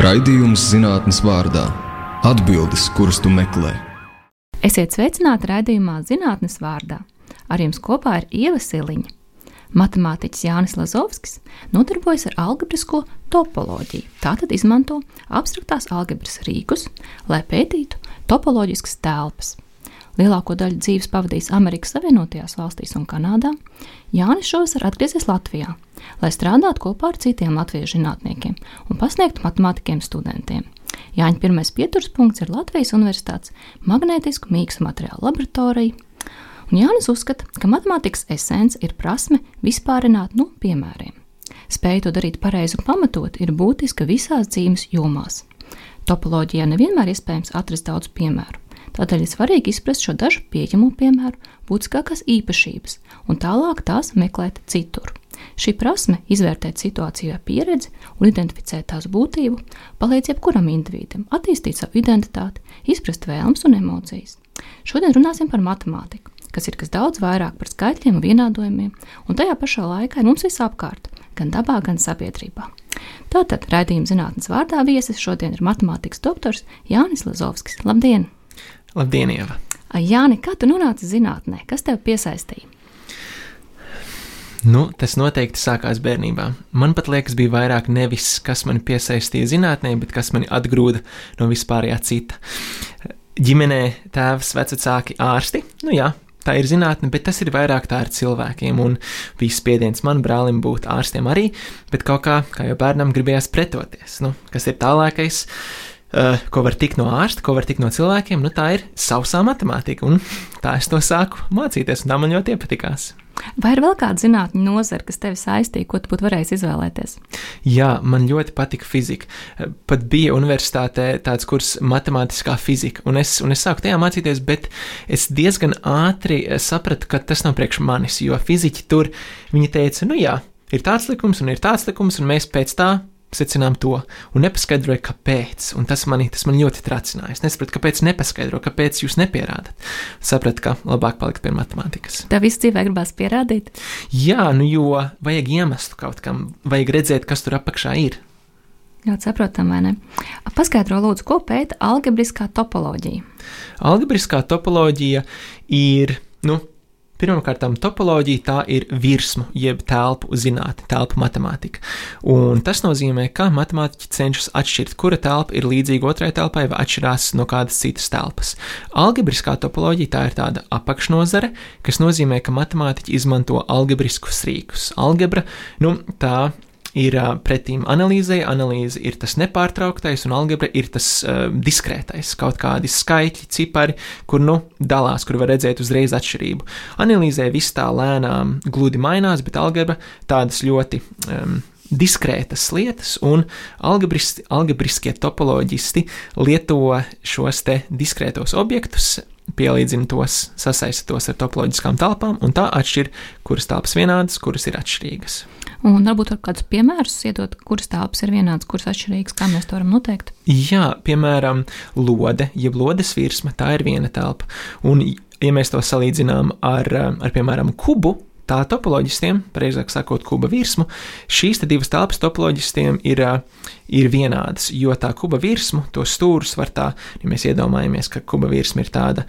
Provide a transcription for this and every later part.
Raidījums zinātnes vārdā - atbildes, kuras tu meklē. Esiet sveicināti raidījumā zinātnes vārdā. Ar jums kopā ir Ieva Siliņa. Matemātiķis Jānis Lazovskis nodarbojas ar algebrisko topoloģiju. Tātad izmanto abstraktās algebras rīkus, lai pētītu topoloģiskas telpas. Lielāko daļu dzīves pavadījis Amerikas Savienotajās valstīs un Kanādā, Jānis šovasar atgriezies Latvijā, lai strādātu kopā ar citiem latviešu zinātniekiem un pasniegtu matemātikiem studentiem. Jāņa pirmais pieturas punkts ir Latvijas Universitātes magnētisku mīkstu materiālu laboratorija. Un Jānis uzskata, ka matemātikas esence ir prasme vispārināt no piemēriem. Spēja to darīt pareizi un pamatot ir būtiska visās dzīves jomās. Topoloģijā nevienmēr iespējams atrast daudz piemēru. Tādēļ ir svarīgi izprast šo dažu pieejamo piemēru, būtiskākās īpašības un tālāk tās meklēt citur. Šī prasme izvērtēt situāciju ar pieredzi un identificēt tās būtību palīdz jebkuram individam attīstīt savu identitāti, izprast vēlmes un emocijas. Šodien runāsim par matemātiku, kas ir kas daudz vairāk par skaitļiem un vienādojumiem, un tajā pašā laikā ir mums visapkārt, gan dabā, gan sabiedrībā. Tātad raidījuma zinātnes vārdā viesis šodien ir matemātikas doktors Jānis Lazovskis. Labdien! Labdien, Ieva! Jāni, kā tu nonāci zinātnē? Kas tev piesaistīja? Nu, tas noteikti sākās bērnībā. Man pat liekas, bija vairāk nevis kas mani piesaistīja zinātnē, bet kas mani atgrūda no vispārējā cita. Ģimenē tēvs, vecāki, ārsti. Nu jā, tā ir zinātne, bet tas ir vairāk tā ar cilvēkiem. Un bija spiediens man brālim būt ārstiem arī, bet kaut kā, kā jau bērnam, gribējās pretoties. Nu, kas ir tālākais? Uh, ko var tikt no ārsta, ko var tikt no cilvēkiem, nu tā ir sausā matemātika. Un tā es to sāku mācīties, un tā man ļoti iepatikās. Vai ir vēl kāda zinātņu nozara, kas tevi saistīja, ko tu būtu varējis izvēlēties? Jā, man ļoti patika fizika. Pat bija universitātē tāds kurs matemātiskā fizika, un es, un es sāku tajā mācīties, bet es diezgan ātri sapratu, ka tas nav priekš manis, jo fiziķi tur viņi teica, nu jā, ir tāds likums un ir tāds likums, un mēs pēc tā secinām to un nepaskaidroju, kāpēc. Un tas man, tas man ļoti tracināja. Es nesapratu, kāpēc nepaskaidro, kāpēc jūs nepierādat. Sapratu, ka labāk palikt pie matemātikas. Tev viss dzīvē gribās pierādīt? Jā, nu jo vajag iemeslu kaut kam, vajag redzēt, kas tur apakšā ir. Ļoti saprotam, vai ne? Paskaidro, lūdzu, ko pēta algebriskā topoloģija. Algebriskā topoloģija ir, nu, Pirmkārt, topoloģija tā ir virsmu, jeb telpu zinātne, telpu matemātika. Un tas nozīmē, ka matemātiķi cenšas atšķirt, kura telpa ir līdzīga otrai telpai vai atšķirās no kādas citas telpas. Algebriskā topoloģija tā ir tāda apakšnodare, kas nozīmē, ka matemātiķi izmanto algebriskus rīkus. Algebra, nu, tā ir uh, pretīm analīzei. Analīze ir tas nepārtrauktais, un algebra ir tas uh, diskrētais, kaut kādi skaitļi, cipari, kur nu dalās, kur var redzēt uzreiz atšķirību. Analīzē viss tā lēnām, gludi mainās, bet algebra tādas ļoti. Um, diskrētas lietas, un algebriskie topoloģisti lieto šos te diskrētos objektus, pielīdzina tos, sasaista tos ar topoloģiskām telpām, un tā atšķir, kuras telpas vienādas, kuras ir atšķirīgas. Un varbūt ar kādus piemērus iedot, kuras telpas ir vienādas, kuras atšķirīgas, kā mēs to varam noteikt? Jā, piemēram, lode, jeb lodes virsma, tā ir viena telpa. Un, ja mēs to salīdzinām ar, ar piemēram, kubu, tā topoloģistiem, precīzāk sakot, kuba virsmu, šīs divas telpas topoloģistiem ir, ir vienādas, jo tā kuba virsmu, to stūrus var tā, ja mēs iedomājamies, ka kuba virsma ir tāda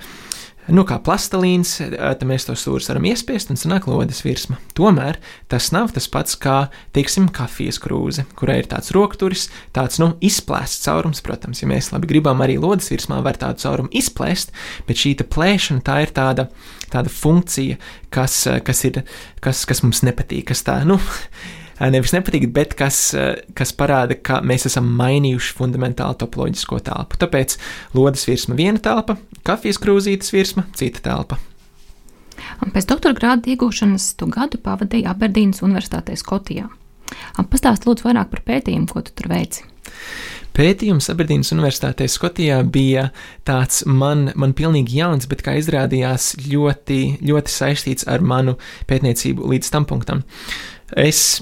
nu, kā plastelīns, tad mēs to stūri varam iespiest un sanāk lodes virsma. Tomēr tas nav tas pats kā, teiksim, kafijas krūze, kurai ir tāds rokturis, tāds, nu, izplēsts caurums, protams, ja mēs labi gribam arī lodes virsmā var tādu caurumu izplēst, bet šī plēšana tā ir tāda, tāda funkcija, kas, kas ir, kas, kas mums nepatīk, kas tā, nu, nevis nepatīk, bet kas, kas parāda, ka mēs esam mainījuši fundamentāli topoloģisko telpu. Tāpēc lodes virsma viena telpa, kafijas krūzītes virsma cita telpa. Un pēc doktora grāda iegūšanas tu gadu pavadīji Aberdīnas Universitātē Skotijā. Pastāst lūdzu vairāk par pētījumu, ko tu tur veici. Pētījums Aberdīnas Universitātē Skotijā bija tāds man, man pilnīgi jauns, bet kā izrādījās ļoti, ļoti saistīts ar manu pētniecību līdz tam punktam. Es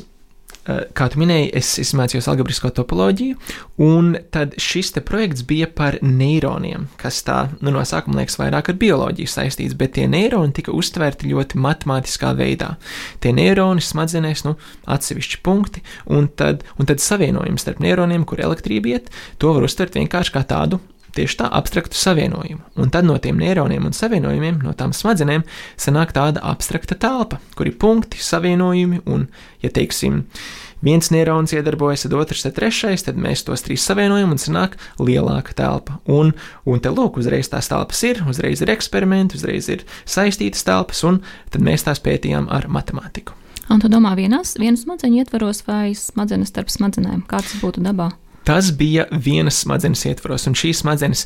kā tu minēji, es, es mācījos algebrisko topoloģiju, un tad šis projekts bija par neironiem, kas tā nu, no sākuma liekas vairāk ar bioloģiju saistīts, bet tie neironi tika uztverti ļoti matemātiskā veidā. Tie neironi smadzenēs, nu, atsevišķi punkti, un tad, un tad savienojums starp neironiem, kur elektrība iet, to var uztvert vienkārši kā tādu tieši tā abstraktu savienojumu. Un tad no tiem neironiem un savienojumiem, no tām smadzenēm, sanāk tāda abstrakta telpa, kur ir punkti, savienojumi, un, ja teiksim, viens neirons iedarbojas, tad otrs ir trešais, tad mēs tos trīs savienojam un sanāk lielāka telpa. Un, un te lūk, uzreiz tās telpas ir, uzreiz ir eksperimenti, uzreiz ir saistītas telpas, un tad mēs tās pētījām ar matemātiku. Un tu domā, vienas, vienas smadzeņu ietvaros vai smadzenes starp smadzenēm? Kā tas būtu dabā? Tas bija vienas smadzenes ietvaros, un šīs smadzenes,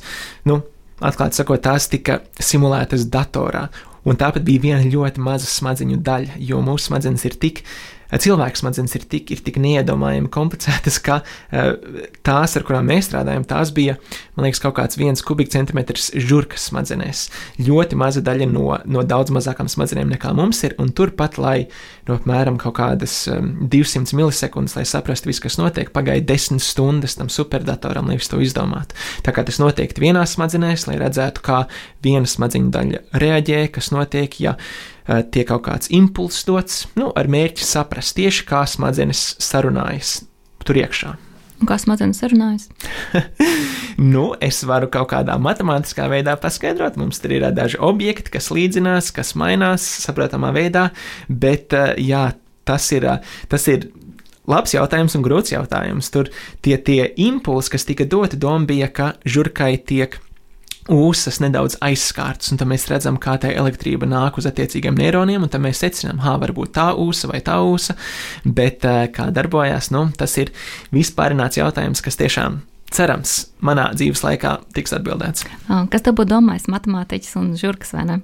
nu, atklāti sakot, tās tika simulētas datorā. Un tāpat bija viena ļoti maza smadzeņu daļa, jo mūsu smadzenes ir tik cilvēka smadzenes ir tik, ir tik neiedomājami komplicētas, ka uh, tās, ar kurām mēs strādājam, tās bija, man liekas, kaut kāds viens kubikcentimetrs žurkas smadzenēs. Ļoti maza daļa no, no daudz mazākām smadzenēm nekā mums ir, un turpat, lai no apmēram kaut kādas um, 200 milisekundes, lai saprastu visu, kas notiek, pagāja 10 stundas tam superdatoram, lai visu to izdomātu. Tā kā tas notiek vienā smadzenēs, lai redzētu, kā viena smadzeņu daļa reaģē, kas notiek, ja Eh, tiek kaut kāds impulss dots, nu, ar mērķi saprast tieši, kā smadzenes sarunājas tur iekšā. Un kā smadzenes sarunājas? nu, es varu kaut kādā matemātiskā veidā paskaidrot. Mums tur ir daži objekti, kas līdzinās, kas mainās saprotamā veidā, bet eh, jā, tas ir, eh, tas ir labs jautājums un grūts jautājums. Tur tie, tie impulsi, kas tika doti, doma bija, ka žurkai tiek ūsas nedaudz aizskārtas, un tad mēs redzam, kā tā elektrība nāk uz attiecīgiem neironiem, un tad mēs secinām, ha, varbūt tā ūsa vai tā ūsa, bet eh, kā darbojās, nu, tas ir vispārināts jautājums, kas tiešām cerams, manā dzīves laikā tiks atbildēts. Kas tev būtu domājis, matemātiķis un žurkas vai ne?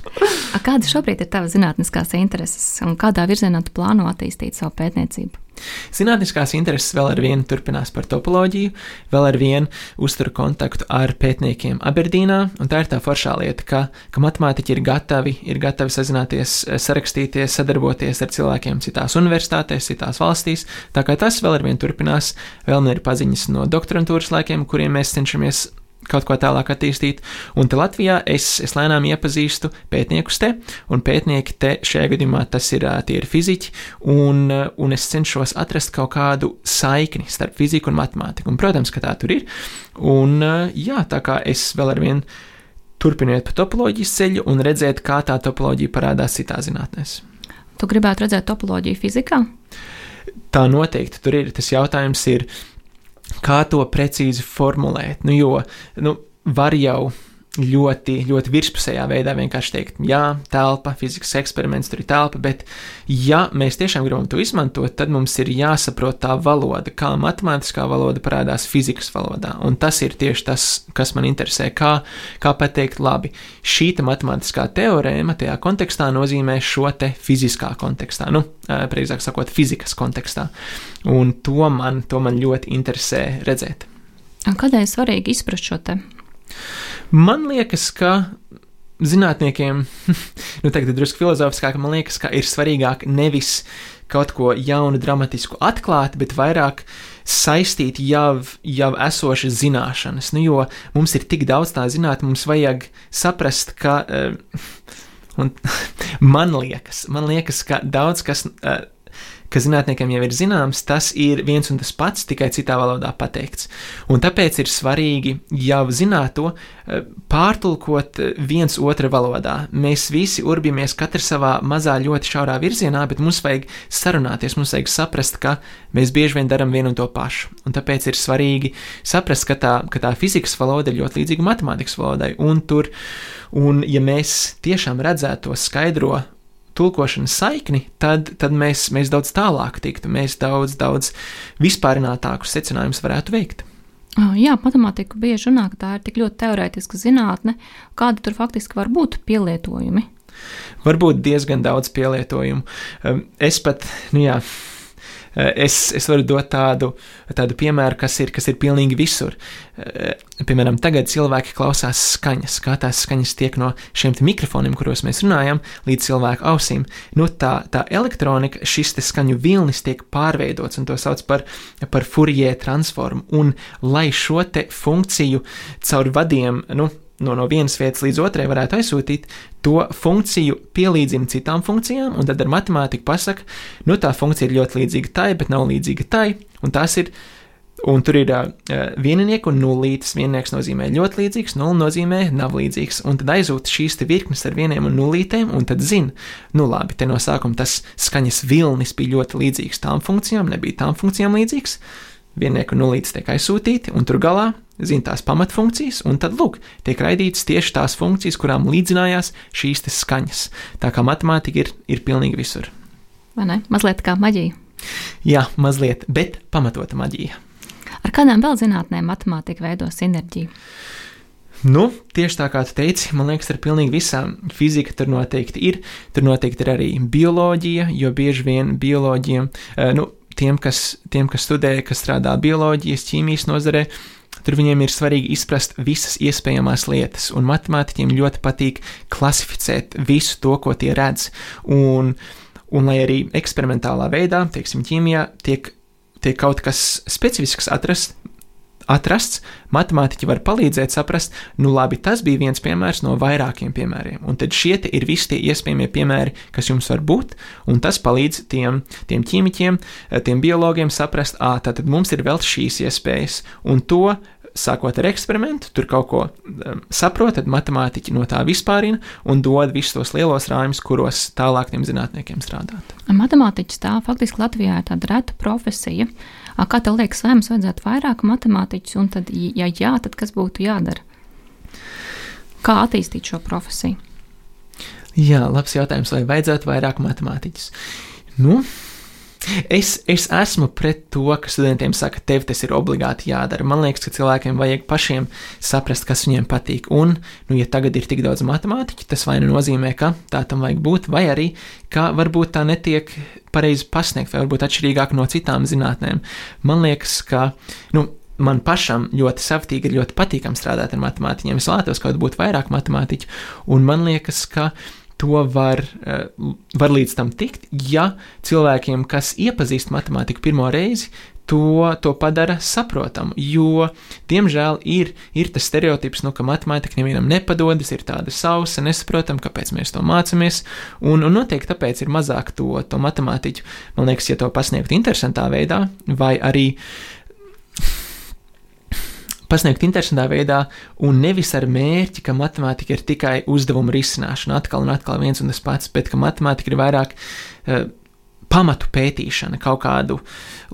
Kāda šobrīd ir tava zinātniskās intereses un kādā virzienā tu plāno attīstīt savu pētniecību? Zinātniskās intereses vēl ar vienu turpinās par topoloģiju, vēl ar vienu uzturu kontaktu ar pētniekiem Aberdīnā, un tā ir tā foršā lieta, ka, ka matemātiķi ir gatavi, ir gatavi sazināties, sarakstīties, sadarboties ar cilvēkiem citās universitātēs, citās valstīs, tā kā tas vēl ar vienu turpinās, vēl man ir paziņas no doktorantūras laikiem, kuriem mēs cenšamies kaut ko tālāk attīstīt. Un te Latvijā es, es lēnām iepazīstu pētniekus te, un pētnieki te šajā gadījumā tas ir tie ir fiziķi, un, un es cenšos atrast kaut kādu saikni starp fiziku un matemātiku. Un, protams, ka tā tur ir. Un jā, tā kā es vēl ar vienu turpiniet pa topoloģijas ceļu un redzēt, kā tā topoloģija parādās citās zinātnēs. Tu gribētu redzēt topoloģiju fizikā? Tā noteikti tur ir. Tas jautājums ir, kā to precīzi formulēt. Nu, jo nu, var jau ļoti, ļoti virspusējā veidā vienkārši teikt, jā, telpa, fizikas eksperiments, tur ir telpa, bet, ja mēs tiešām gribam to izmantot, tad mums ir jāsaprot tā valoda, kā matemātiskā valoda parādās fizikas valodā. Un tas ir tieši tas, kas man interesē. Kā, kā pateikt, labi, šī te matemātiskā teorēma tajā kontekstā nozīmē šo te fiziskā kontekstā, nu, precīzāk sakot, fizikas kontekstā. Un to man, to man ļoti interesē redzēt. Kādēļ ir svarīgi izprast šo te Man liekas, ka zinātniekiem, nu tagad drusku filozofiskāk, man liekas, ka ir svarīgāk nevis kaut ko jaunu, dramatisku atklāt, bet vairāk saistīt jau, jau esošas zināšanas. Nu, jo mums ir tik daudz tā zināt, mums vajag saprast, ka. Uh, un man liekas, man liekas, ka daudz kas. Uh, kas zinātniekiem jau ir zināms, tas ir viens un tas pats, tikai citā valodā pateikts. Un tāpēc ir svarīgi jau zināt to, eh, pārtulkot eh, viens otra valodā. Mēs visi urbjamies katrs savā mazā, ļoti šaurā virzienā, bet mums vajag sarunāties, mums vajag saprast, ka mēs bieži vien darām vienu un to pašu. Un tāpēc ir svarīgi saprast, ka tā, ka tā fizikas valoda ir ļoti līdzīga matemātikas valodai. Un, tur, un ja mēs tiešām redzētu to skaidro tulkošanas saikni, tad, tad mēs, mēs daudz tālāk tiktu, mēs daudz, daudz vispārinātākus secinājumus varētu veikt. Jā, matemātika bieži runā, ka tā ir tik ļoti teorētiska zinātne, kāda tur faktiski var būt pielietojumi. Varbūt diezgan daudz pielietojumu. Es pat, nu jā, Es, es varu dot tādu, tādu piemēru, kas ir, kas ir pilnīgi visur. Piemēram, tagad cilvēki klausās skaņas, kā tās skaņas tiek no šiem mikrofoniem, kuros mēs runājam, līdz cilvēku ausīm. Nu, tā, tā elektronika, šis skaņu vilnis tiek pārveidots, un to sauc par, par Fourier transformu. Un, lai šo funkciju caur vadiem, nu, no, no vienas vietas līdz otrai varētu aizsūtīt, to funkciju pielīdzina citām funkcijām, un tad ar matemātiku pasaka, nu tā funkcija ir ļoti līdzīga tai, bet nav līdzīga tai, un tās ir. Un tur ir uh, vieninieks un nulītis. Viennieks nozīmē ļoti līdzīgs, nulle nozīmē nav līdzīgs. Un tad aizūta šīs virknes ar vieniem un nulītēm, un tad zina, nu labi, te no sākuma tas skaņas vilnis bija ļoti līdzīgs tām funkcijām, nebija tām funkcijām līdzīgs. Viennieku nulītis tiek aizsūtīti, un tur galā zina tās pamatfunkcijas, un tad, lūk, tiek raidītas tieši tās funkcijas, kurām līdzinājās šīs skaņas. Tā kā matemātika ir, ir pilnīgi visur. Vai ne? Mazliet kā maģija. Jā, mazliet, bet pamatota maģija. Ar kādām vēl zinātnēm matemātika veido sinerģiju? Nu, tieši tā kā tu teici, man liekas, ar pilnīgi visām fizika tur noteikti ir. Tur noteikti ir arī bioloģija, jo bieži vien bioloģiem, nu, tiem, kas, tiem, kas studē, kas strādā bioloģijas, ķīmijas nozarē, Tur viņiem ir svarīgi izprast visas iespējamās lietas, un matemātiķiem ļoti patīk klasificēt visu to, ko tie redz. Un, un lai arī eksperimentālā veidā, teiksim, ķīmijā, tiek, tiek kaut kas specifisks atrasts, atrasts, matemātiķi var palīdzēt saprast, nu labi, tas bija viens piemērs no vairākiem piemēriem, un tad šie ir visi tie iespējamie piemēri, kas jums var būt, un tas palīdz tiem, tiem ķīmiķiem, tiem biologiem saprast, ah, tātad mums ir vēl šīs iespējas, un to sākot ar eksperimentu, tur kaut ko um, saprot, tad matemātiķi no tā vispārina un dod visus tos lielos rāmjus, kuros tālāk tiem zinātniekiem strādāt. Matemātiķis tā faktiski Latvijā ir tāda reta profesija. Kā tev liekas, vai mums vajadzētu vairāk matemātiķus, un tad, ja jā, tad kas būtu jādara? Kā attīstīt šo profesiju? Jā, labs jautājums, vai vajadzētu vairāk matemātiķus? Nu, Es, es esmu pret to, ka studentiem saka, tev tas ir obligāti jādara. Man liekas, ka cilvēkiem vajag pašiem saprast, kas viņiem patīk. Un, nu, ja tagad ir tik daudz matemātiķu, tas vai nu nozīmē, ka tā tam vajag būt, vai arī, ka varbūt tā netiek pareizi pasniegt, vai varbūt atšķirīgāk no citām zinātnēm. Man liekas, ka, nu, man pašam ļoti savtīgi ir ļoti patīkami strādāt ar matemātiķiem. Es vēlētos, ka būtu vairāk matemātiķu, un man liekas, ka to var, eh, var līdz tam tikt, ja cilvēkiem, kas iepazīst matemātiku pirmo reizi, to, to padara saprotamu. Jo, diemžēl, ir, ir tas stereotips, nu, ka matemātika nevienam nepadodas, ir tāda sausa, nesaprotama, kāpēc mēs to mācāmies. Un, un noteikti tāpēc ir mazāk to, to matemātiķu. Man liekas, ja to pasniegt interesantā veidā, vai arī pasniegt interesantā veidā, un nevis ar mērķi, ka matemātika ir tikai uzdevuma risināšana, atkal un atkal viens un tas pats, bet ka matemātika ir vairāk uh, pamatu pētīšana, kaut kādu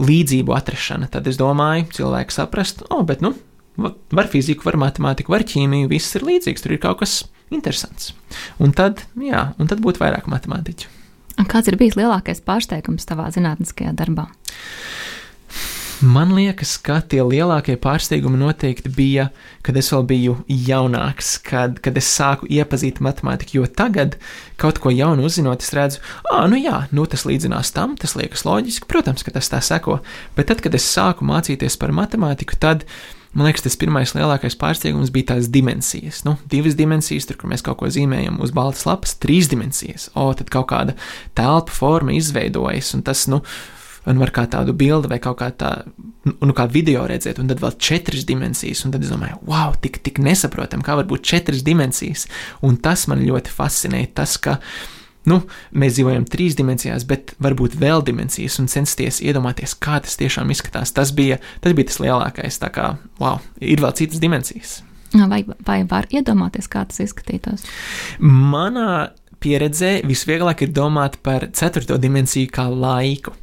līdzību atrašana. Tad es domāju, cilvēki saprast, oh, bet nu, var fiziku, var matemātiku, var ķīmiju, viss ir līdzīgs, tur ir kaut kas interesants. Un tad, jā, un tad būtu vairāk matemātiķu. Kāds ir bijis lielākais pārsteigums tavā zinātniskajā darbā? Man liekas, ka tie lielākie pārsteigumi noteikti bija, kad es vēl biju jaunāks, kad, kad es sāku iepazīt matemātiku. Jo tagad, kaut ko jaunu uzzinot, es redzu, ah, nu jā, nu tas līdzinās tam, tas liekas loģiski, protams, ka tas tā seko. Bet tad, kad es sāku mācīties par matemātiku, tad man liekas, tas pirmais lielākais pārsteigums bija tās dimensijas. Nu, divas dimensijas, tur, kur mēs kaut ko zīmējam uz baltas lapas, trīs dimensijas. O, tad kaut kāda telpa forma izveidojas, un tas, nu, un var kā tādu bildi vai kaut kā tādu, nu, kā video redzēt, un tad vēl četras dimensijas, un tad es domāju, wow, tik, tik nesaprotam, kā var būt četras dimensijas, un tas man ļoti fascinē, tas, ka, nu, mēs dzīvojam trīs dimensijās, bet varbūt vēl dimensijas, un censties iedomāties, kā tas tiešām izskatās, tas bija, tas bija tas lielākais, tā kā, wow, ir vēl citas dimensijas. Vai, vai var iedomāties, kā tas izskatītos? Manā pieredzē visvieglāk ir domāt par ceturto dimensiju kā laiku.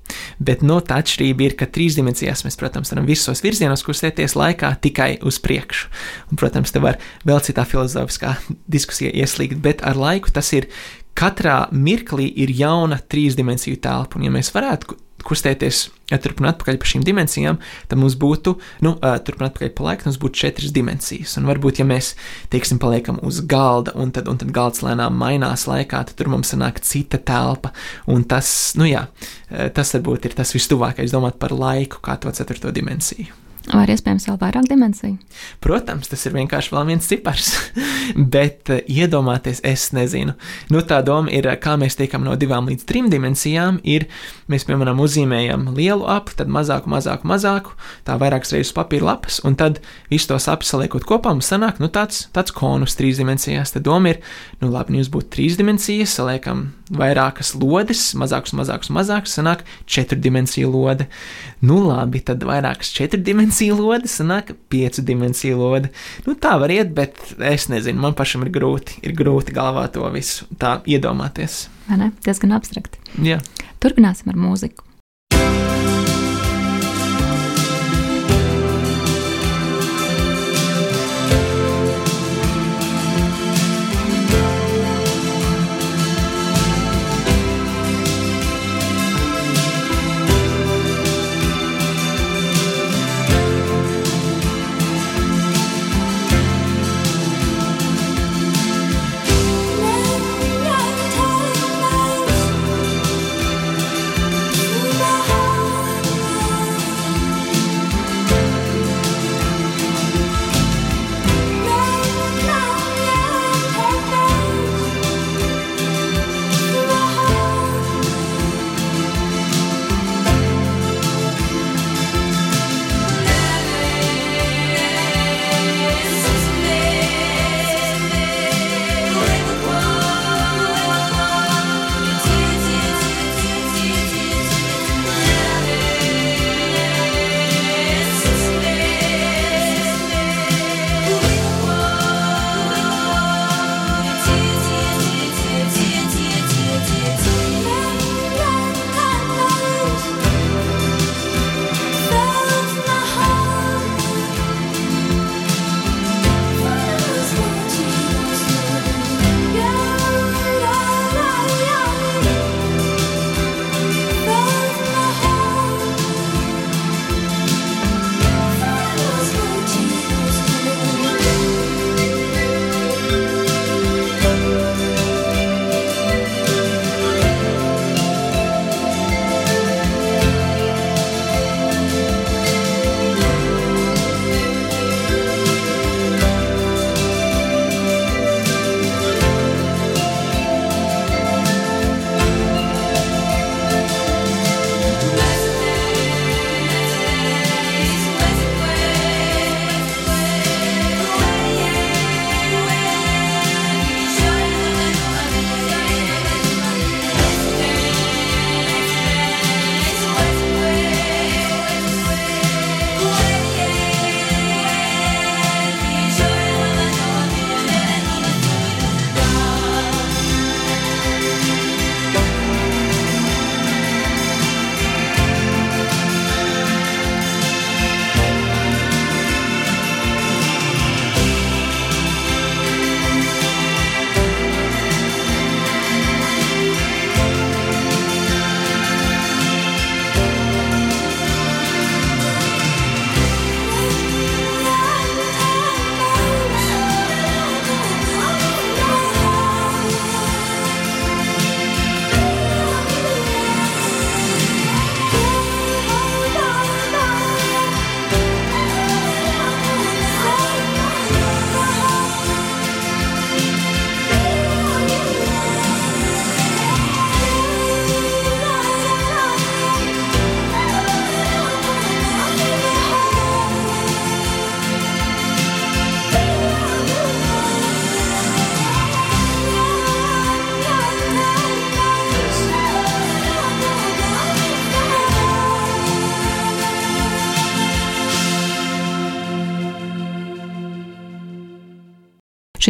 Bet no nu, tā atšķirība ir, ka trīs dimensijās mēs, protams, varam visos virzienos kustēties laikā tikai uz priekšu. Un, protams, te var vēl citā filozofiskā diskusija ieslīgt, bet ar laiku tas ir katrā mirklī ir jauna trīs dimensiju telpa. Un, ja mēs varētu kustēties turp un atpakaļ pa šīm dimensijām, tad mums būtu, nu, turp un atpakaļ pa laiku, mums būtu četras dimensijas. Un varbūt, ja mēs, teiksim, paliekam uz galda, un tad, un tad galds lēnām mainās laikā, tad tur mums sanāk cita telpa. Un tas, nu jā, tas varbūt ir tas vistuvākais domāt par laiku kā to ceturto dimensiju. Vai iespējams vēl vairāk dimensiju? Protams, tas ir vienkārši vēl viens cipars, bet uh, iedomāties, es nezinu. Nu, tā doma ir, kā mēs tiekam no divām līdz trim dimensijām. Ir, mēs, piemēram, uzzīmējam lielu apu, tad mazāku, mazāku, mazāku, tā vairākas reizes papīra lapas, un tad visu tos apus saliekot kopā, mums sanāk nu, tāds, tāds konus trīs dimensijās. Tad doma ir, nu, labi, nu, jūs būtu trīs dimensijas, saliekam vairākas lodes, mazākas, mazākas, mazākas, sanāk četru dimensiju lode. Nu, labi, tad vairākas četru dimensiju dimensiju lode, sanāk, piecu dimensiju lode. Nu, tā var iet, bet es nezinu, man pašam ir grūti, ir grūti galvā to visu tā iedomāties. Vai ne? Diezgan abstrakti. Jā. Turpināsim ar mūziku.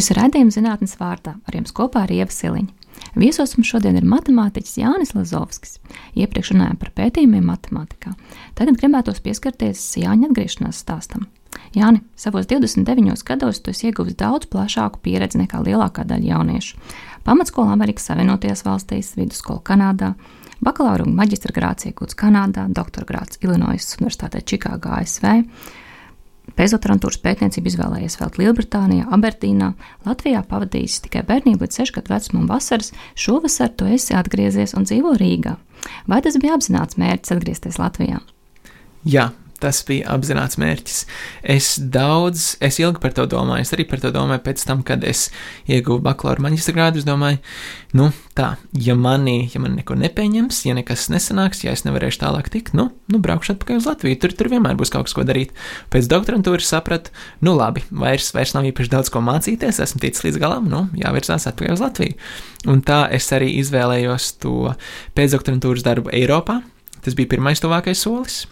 Šis ir raidījums zinātnes vārdā, ar jums kopā ir Ieva Siliņa. Viesos mums šodien ir matemātiķis Jānis Lazovskis. Iepriekš runājām par pētījumiem matemātikā. Tagad gribētos pieskarties Jāņa atgriešanās stāstam. Jāni, savos 29 gados tu esi ieguvis daudz plašāku pieredzi nekā lielākā daļa jauniešu. Pamatskola Amerikas Savienotajās valstīs, vidusskola Kanādā, Bakalaura un maģistra grāts iegūts Kanādā, doktora grāts Illinois Universitātē Čikāgā, ASV. Pēcdoktorantūras pētniecību izvēlējies vēl Lielbritānijā, Aberdīnā. Latvijā pavadījis tikai bērnību līdz 6 gadu vecumam vasaras. Šovasar tu esi atgriezies un dzīvo Rīgā. Vai tas bija apzināts mērķis atgriezties Latvijā? Jā, tas bija apzināts mērķis. Es daudz, es ilgi par to domāju, es arī par to domāju pēc tam, kad es ieguvu bakalaura maģistra grādu. Es domāju, nu, tā, ja manī, ja man neko nepieņems, ja nekas nesanāks, ja es nevarēšu tālāk tikt, nu, nu braukšu atpakaļ uz Latviju. Tur, tur vienmēr būs kaut kas, ko darīt. Pēc doktorantūras sapratu, nu, labi, vairs, vairs nav īpaši daudz ko mācīties, esmu ticis līdz galam, nu, jāvirzās atpakaļ uz Latviju. Un tā es arī izvēlējos to pēcdoktorantūras darbu Eiropā. Tas bija pirmais tuvākais solis.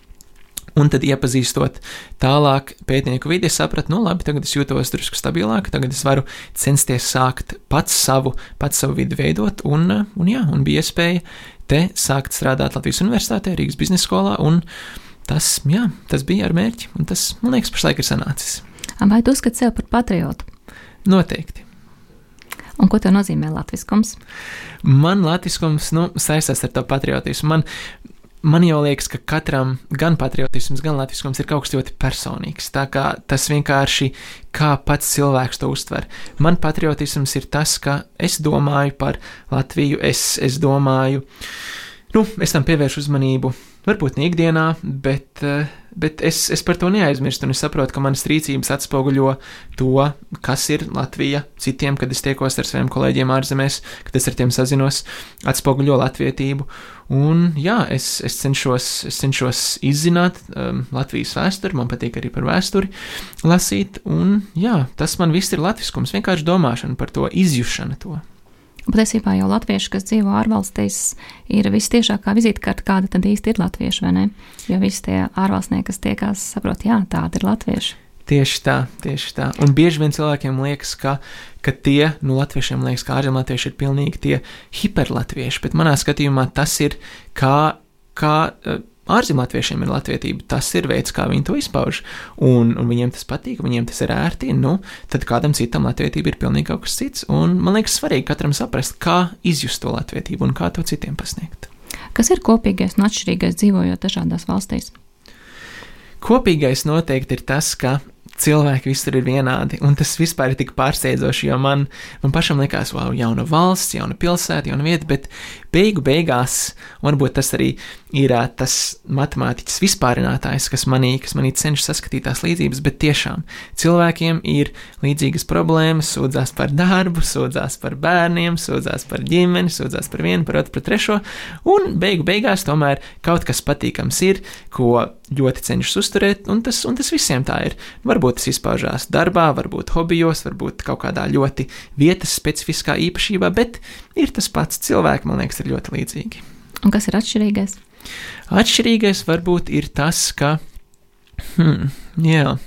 Un tad, iepazīstot tālāk pētnieku vidi, es sapratu, nu, labi, tagad es jūtos drusku stabilāk, tagad es varu censties sākt pats savu, pats savu vidi veidot, un, un jā, un bija iespēja te sākt strādāt Latvijas Universitātē, Rīgas biznesa skolā, un tas, jā, tas bija ar mērķi, un tas, man liekas, pašlaik ir sanācis. Vai tu uzskati sevi par patriotu? Noteikti. Un ko tev nozīmē latviskums? Man latviskums nu, saistās ar to patriotismu. Man, man jau liekas, ka katram gan patriotisms, gan latviskums ir kaut kas ļoti personīgs. Tā kā tas vienkārši kā pats cilvēks to uztver. Man patriotisms ir tas, ka es domāju par Latviju, es, es domāju, nu, es tam pievēršu uzmanību varbūt ne ikdienā, bet, eh, bet es, es par to neaizmirstu, es saprotu, ka manas rīcības atspoguļo to, kas ir Latvija citiem, kad es tiekos ar saviem kolēģiem ārzemēs, kad es ar tiem sazinos, atspoguļo latvietību. Un jā, es, es, cenšos, es cenšos izzināt um, Latvijas vēsturi, man patīk arī par vēsturi lasīt, un jā, tas man viss ir latviskums, vienkārši domāšana par to, izjušana to. Patiesībā jau latvieši, kas dzīvo ārvalstīs, ir vistiešākā vizītkarte, kāda tad īsti ir latvieši, vai ne? Jo visi tie ārvalstnieki, kas tiekās, saprot, jā, tādi ir latvieši. Tieši tā, tieši tā. Un bieži vien cilvēkiem liekas, ka, ka tie, nu, latviešiem liekas, ka ārzemlatvieši ir pilnīgi tie hiperlatvieši, bet manā skatījumā tas ir kā, kā ārzemlatviešiem ir latvietība, tas ir veids, kā viņi to izpauž. Un, un viņiem tas patīk, viņiem tas ir ērti, nu, tad kādam citam latvietība ir pilnīgi kaut kas cits. Un man liekas, svarīgi katram saprast, kā izjust to latvietību un kā to citiem pasniegt. Kas ir kopīgais un atšķirīgais dzīvojot dažādās valstīs? Kopīgais noteikti ir tas, ka cilvēki visur ir vienādi. Un tas vispār ir tik pārsteidzoši, jo man, man pašam likās, wow, jauna valsts, jauna pilsēta, jauna vieta, bet beigu beigās, varbūt tas arī ir tas matemātiķis vispārinātājs, kas manī, kas manī cenšas saskatīt tās līdzības, bet tiešām cilvēkiem ir līdzīgas problēmas, sūdzās par darbu, sūdzās par bērniem, sūdzās par ģimeni, sūdzās par vienu, par otru, par trešo, un beigu beigās tomēr kaut kas patīkams ir, ko ļoti cenšas uzturēt, un tas, un tas visiem tā ir. Varbūt tas izpaužās darbā, varbūt hobijos, varbūt kaut kādā ļoti vietas specifiskā īpašībā, bet ir tas pats cilvēks, man liekas, ir ļoti līdzīgi. Un kas ir atšķirīgais? Atšķirīgais varbūt ir tas, ka. Hmm, jā.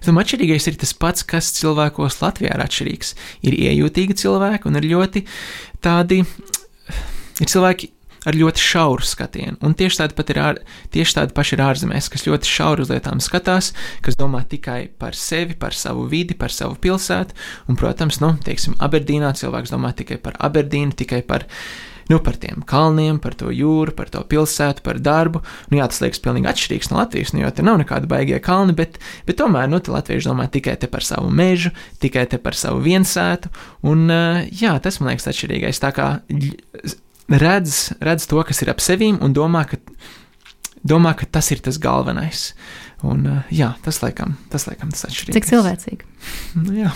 Es domāju, atšķirīgais ir tas pats, kas cilvēkos Latvijā ir atšķirīgs. Ir iejūtīgi cilvēki un ir ļoti tādi. Ir cilvēki ar ļoti šauru skatienu. Un tieši tādi pat ir, ār, tieši tādi paši ir ārzemēs, kas ļoti šauri uz lietām skatās, kas domā tikai par sevi, par savu vidi, par savu pilsētu. Un, protams, nu, teiksim, Aberdīnā cilvēks domā tikai par Aberdīnu, tikai par nu, par tiem kalniem, par to jūru, par to pilsētu, par darbu. Nu, jā, tas liekas pilnīgi atšķirīgs no Latvijas, nu, jo te nav nekāda baigie kalni, bet, bet tomēr, nu, latvieši domā tikai par savu mežu, tikai par savu viensētu, un, jā, tas man liekas atšķirīgais. Tā kā redz, redz to, kas ir ap sevīm, un domā, ka, domā, ka tas ir tas galvenais. Un, jā, tas laikam, tas laikam tas atšķirīgs. Cik cilvēcīgi. nu, jā.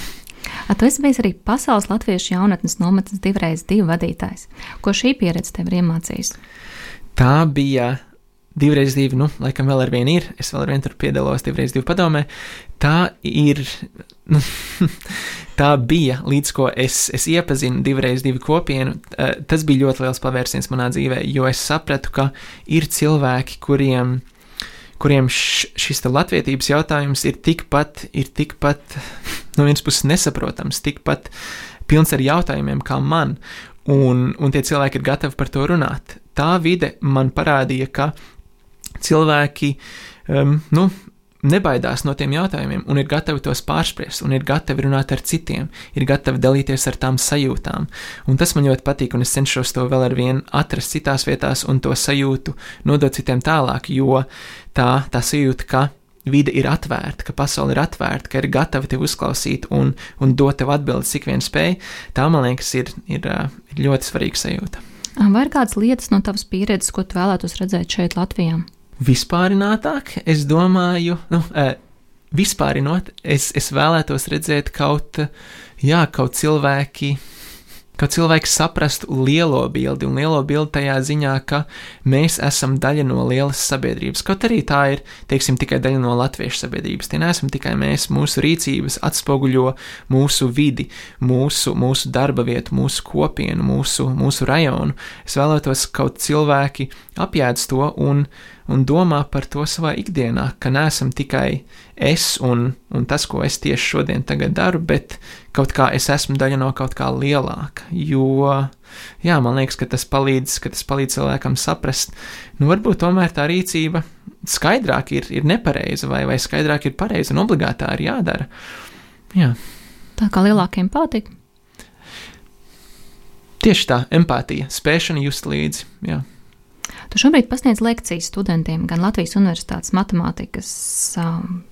A, tu esi bijis arī pasaules latviešu jaunatnes nometnes divreiz divu vadītājs. Ko šī pieredze tev ir iemācījusi? Tā bija divreiz divi, nu, laikam vēl ar vienu ir. Es vēl ar vienu tur piedalos divreiz divu padomē. Tā ir, nu, tā bija līdz ko es, es iepazinu divreiz divu kopienu. Tas bija ļoti liels pavērsiens manā dzīvē, jo es sapratu, ka ir cilvēki, kuriem kuriem š, šis latviedzības jautājums ir tikpat, ir tikpat no vienas puses nesaprotams, tikpat pilns ar jautājumiem kā man, un, un tie cilvēki ir gatavi par to runāt. Tā vide man parādīja, ka cilvēki, um, nu, nebaidās no tiem jautājumiem, un ir gatavi tos pārspriest, un ir gatavi runāt ar citiem, ir gatavi dalīties ar tām sajūtām. Un tas man ļoti patīk, un es cenšos to vēl ar vienu atrast citās vietās, un to sajūtu nodot citiem tālāk, jo tā, tā sajūta, ka vide ir atvērta, ka pasaule ir atvērta, ka ir gatava tevi uzklausīt un, un dot tev atbildes, cik vien spēj, tā man liekas, ir, ir, ir ļoti svarīga sajūta. Vai ir kādas lietas no tavas pieredzes, ko tu vēlētos redzēt šeit, Latvijā? Vispārinātāk, es domāju, nu, vispārinot, es, es vēlētos redzēt kaut, jā, kaut cilvēki ka cilvēks saprastu lielo bildi, un lielo bildi tajā ziņā, ka mēs esam daļa no lielas sabiedrības. Kaut arī tā ir, teiksim, tikai daļa no latviešu sabiedrības. Tie neesam tikai mēs, mūsu rīcības atspoguļo mūsu vidi, mūsu, mūsu darba vietu, mūsu kopienu, mūsu, mūsu rajonu. Es vēlētos, kaut cilvēki apjēdz to un, un domā par to savā ikdienā, ka neesam tikai es un, un tas, ko es tieši šodien daru, bet kaut kā es esmu daļa no kaut kā lielāka. Jo, jā, man liekas, ka tas palīdz, ka tas palīdz cilvēkam saprast, nu, varbūt tomēr tā rīcība skaidrāk ir, ir nepareiza, vai, vai skaidrāk ir pareiza un obligāti tā ir jādara. Jā. Tā kā lielāka empātija. Tieši tā, empātija, spēšana just līdzi. Jā. Tu šobrīd pasniedz lekcijas studentiem gan Latvijas Universitātes matemātikas um,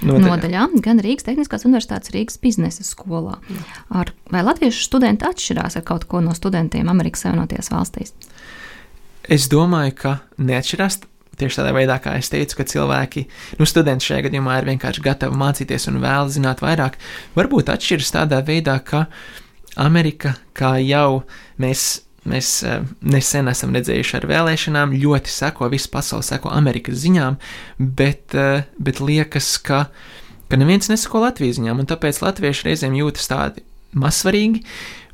Nodaļā. nodaļā, gan Rīgas Tehniskās Universitātes Rīgas biznesa skolā. Ar, vai latviešu studenti atšķirās ar kaut ko no studentiem Amerikas Savienotajās valstīs? Es domāju, ka neatšķirās. Tieši tādā veidā, kā es teicu, ka cilvēki, nu, studenti šajā gadījumā ir vienkārši gatavi mācīties un vēlas zināt vairāk. Varbūt atšķiras tādā veidā, ka Amerika, kā jau mēs Mēs uh, nesen esam redzējuši ar vēlēšanām, ļoti seko, visa pasaule seko Amerikas ziņām, bet, uh, bet liekas, ka, ka neviens neseko Latvijas ziņām, un tāpēc latvieši reizēm jūtas tādi mazsvarīgi,